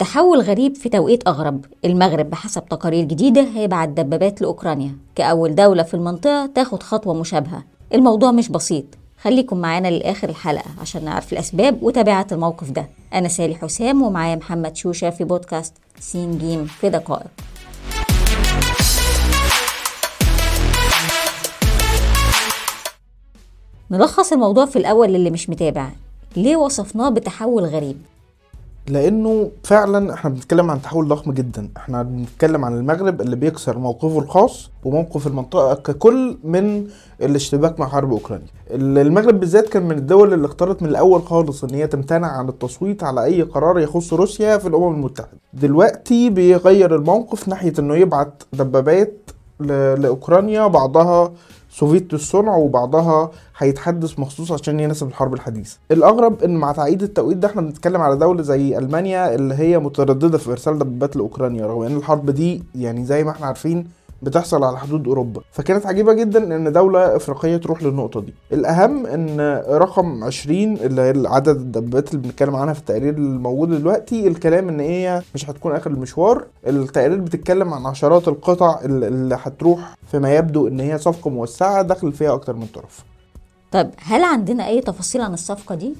تحول غريب في توقيت أغرب. المغرب بحسب تقارير جديدة هيبعت دبابات لأوكرانيا. كأول دولة في المنطقة تاخد خطوة مشابهة. الموضوع مش بسيط. خليكم معانا لآخر الحلقة عشان نعرف الأسباب وتبعات الموقف ده. أنا سالي حسام ومعايا محمد شوشة في بودكاست سين جيم في دقائق نلخص الموضوع في الأول للي مش متابع. ليه وصفناه بتحول غريب؟ لأنه فعلا إحنا بنتكلم عن تحول ضخم جدا. إحنا بنتكلم عن المغرب اللي بيكسر موقفه الخاص وموقف المنطقة ككل من الاشتباك مع حرب أوكرانيا. المغرب بالذات كان من الدول اللي اختارت من الأول خالص إن هي تمتنع عن التصويت على أي قرار يخص روسيا في الأمم المتحدة. دلوقتي بيغير الموقف ناحية إنه يبعت دبابات لأوكرانيا بعضها سوفيت الصنع وبعضها هيتحدث مخصوص عشان يناسب الحرب الحديثه الأغرب إن مع تعييد التوقيت ده إحنا بنتكلم على دولة زي ألمانيا اللي هي مترددة في إرسال دبابات لأوكرانيا رغم إن الحرب دي يعني زي ما إحنا عارفين بتحصل على حدود أوروبا. فكانت عجيبة جدا إن دولة إفريقية تروح للنقطة دي. الأهم إن رقم 20 اللي هي عدد الدبابات اللي بنتكلم عنها في التقرير الموجود دلوقتي الكلام إن هي مش هتكون آخر المشوار. التقرير بتتكلم عن عشرات القطع اللي هتروح فيما يبدو إن هي صفقة موسعة داخل فيها أكتر من طرف. طب هل عندنا أي تفاصيل عن الصفقة دي؟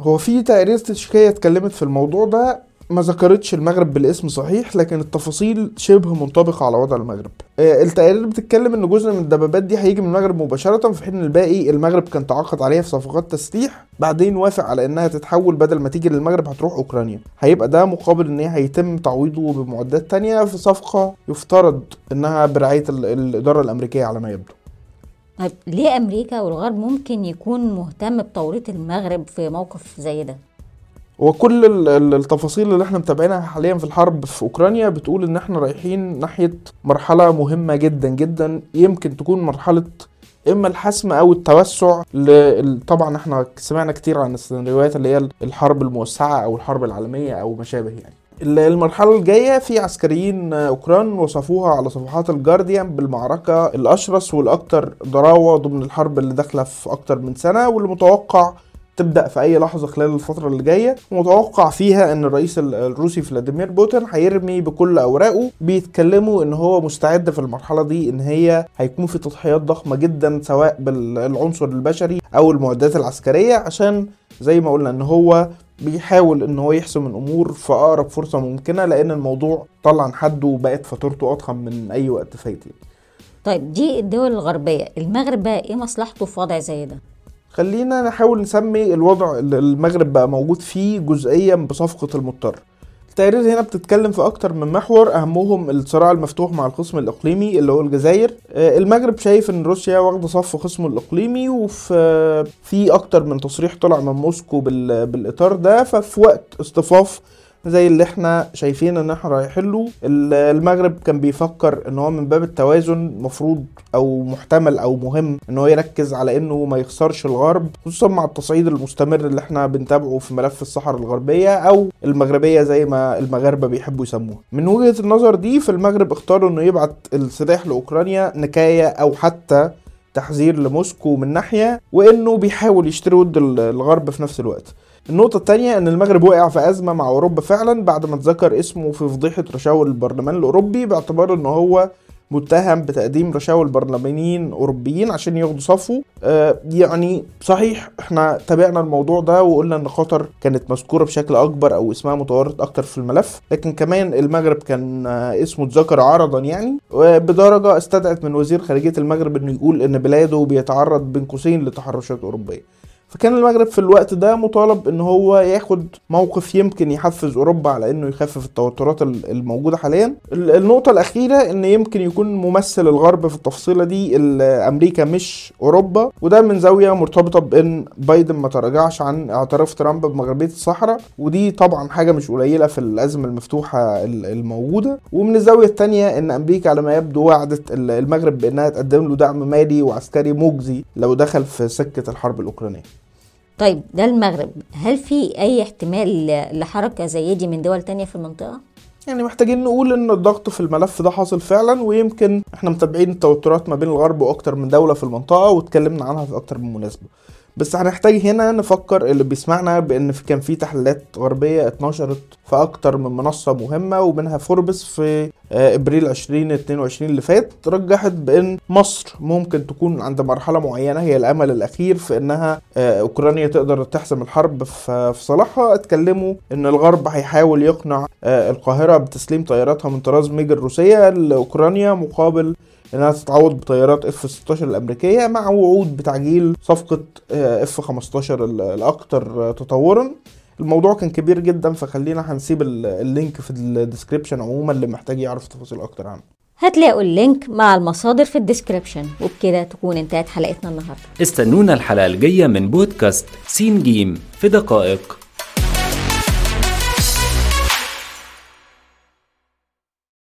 هو في تقارير تشكيكيه اتكلمت في الموضوع ده. ما ذكرتش المغرب بالاسم صحيح لكن التفاصيل شبه منطبقة على وضع المغرب. آه التقارير بتتكلم إن جزء من الدبابات دي هيجي من المغرب مباشرة في حين الباقي المغرب كان تعاقد عليها في صفقات تسليح بعدين وافق على إنها تتحول بدل ما تيجي للمغرب هتروح أوكرانيا. هيبقى ده مقابل إن هي هيتم تعويضه بمعدات تانية في صفقة يفترض إنها برعاية الإدارة الأمريكية على ما يبدو. طيب ليه أمريكا والغرب ممكن يكون مهتم بتوريط المغرب في موقف زي ده؟ وكل التفاصيل اللي إحنا متابعينها حاليا في الحرب في أوكرانيا بتقول إن إحنا رايحين ناحية مرحلة مهمة جدا جدا يمكن تكون مرحلة إما الحسم أو التوسع طبعا إحنا سمعنا كتير عن السيناريوهات اللي هي الحرب الموسعة أو الحرب العالمية أو ما شابه يعني. المرحلة الجاية في عسكريين أوكران وصفوها على صفحات الجارديان بالمعركة الأشرس والأكثر ضراوة ضمن الحرب اللي داخلة في أكتر من سنة واللي متوقع تبدأ في أي لحظة خلال الفترة اللي جاية. ومتوقع فيها إن الرئيس الروسي فلاديمير بوتين هيرمي بكل أوراقه. بيتكلموا إن هو مستعد في المرحلة دي إن هي هيكون في تضحيات ضخمة جدا سواء بالعنصر البشري أو المعدات العسكرية عشان زي ما قلنا إن هو بيحاول إن هو يحسم الأمور في أقرب فرصة ممكنة لأن الموضوع طلع عن حده وبقت فاتورته أضخم من أي وقت فات طيب دي الدول الغربية. المغرب بقى إيه مصلحته في وضع زي ده؟ خلينا نحاول نسمي الوضع اللي المغرب بقى موجود فيه جزئيا بصفقة المضطر. التقارير هنا بتتكلم في أكتر من محور أهمهم الصراع المفتوح مع الخصم الإقليمي اللي هو الجزائر. المغرب شايف إن روسيا واخدة صف خصمه الإقليمي وفي في أكتر من تصريح طلع من موسكو بالإطار ده. ففي وقت اصطفاف زي اللي إحنا شايفين ان إحنا رايحين له. المغرب كان بيفكر ان هو من باب التوازن مفروض أو محتمل أو مهم ان هو يركز على انه ما يخسرش الغرب خصوصا مع التصعيد المستمر اللي إحنا بنتابعه في ملف الصحراء الغربية أو المغربية زي ما المغاربة بيحبوا يسموها. من وجهة النظر دي في المغرب اختاروا انه يبعت السلاح لأوكرانيا نكاية أو حتى تحذير لموسكو من ناحية وانه بيحاول يشتري ود الغرب في نفس الوقت. النقطة التانية إن المغرب وقع في أزمة مع أوروبا فعلا بعد ما اتذكر اسمه في فضيحة رشاوى البرلمان الأوروبي باعتبار إن هو متهم بتقديم رشاوى البرلمانيين أوروبيين عشان ياخدوا صفه. آه يعني صحيح إحنا تابعنا الموضوع ده وقلنا إن قطر كانت مذكورة بشكل أكبر أو اسمها متورط أكتر في الملف لكن كمان المغرب كان آه اسمه اتذكر عرضا يعني. بدرجة استدعت من وزير خارجية المغرب إنه يقول إن بلاده بيتعرض بين قوسين لتحرشات أوروبية. فكان المغرب في الوقت ده مطالب إن هو ياخد موقف يمكن يحفز أوروبا على إنه يخفف التوترات الموجودة حاليا. النقطة الأخيرة إن يمكن يكون ممثل الغرب في التفصيلة دي أمريكا مش أوروبا وده من زاوية مرتبطة بإن بايدن ما تراجعش عن اعتراف ترامب بمغربية الصحراء ودي طبعا حاجة مش قليلة في الأزمة المفتوحة الموجودة. ومن الزاوية الثانية إن أمريكا على ما يبدو وعدت المغرب بإنها تقدم له دعم مالي وعسكري مجزي لو دخل في سكة الحرب الأوكرانية. طيب ده المغرب. هل في أي احتمال لحركة زي دي من دول تانية في المنطقة؟ يعني محتاجين نقول إن الضغط في الملف ده حاصل فعلا ويمكن إحنا متابعين التوترات ما بين الغرب وأكتر من دولة في المنطقة واتكلمنا عنها في أكتر من مناسبة. بس هنحتاج هنا نفكر اللي بيسمعنا بإن كان في تحليلات غربية اتنشرت في أكتر من منصة مهمة ومنها فوربس في آه، إبريل 2022 اللي فات رجحت بإن مصر ممكن تكون عند مرحلة معينة هي الأمل الأخير في إنها آه، أوكرانيا تقدر تحسم الحرب في في صالحها. اتكلموا إن الغرب هيحاول يقنع آه، القاهرة بتسليم طياراتها من طراز ميج الروسية لأوكرانيا مقابل إنها تتعوض بطيارات F 16 الأمريكية مع وعود بتعجيل صفقة F 15 الاكثر تطورا. الموضوع كان كبير جدا فخلينا هنسيب ال- ال link في ال description عموما اللي محتاج يعرف تفاصيل أكتر عنه. هتلاقوا ال link مع المصادر في ال description. وبكده تكون انتهت حلقتنا النهارده. استنونا الحلقة الجاية من بودكاست سين جيم في دقائق.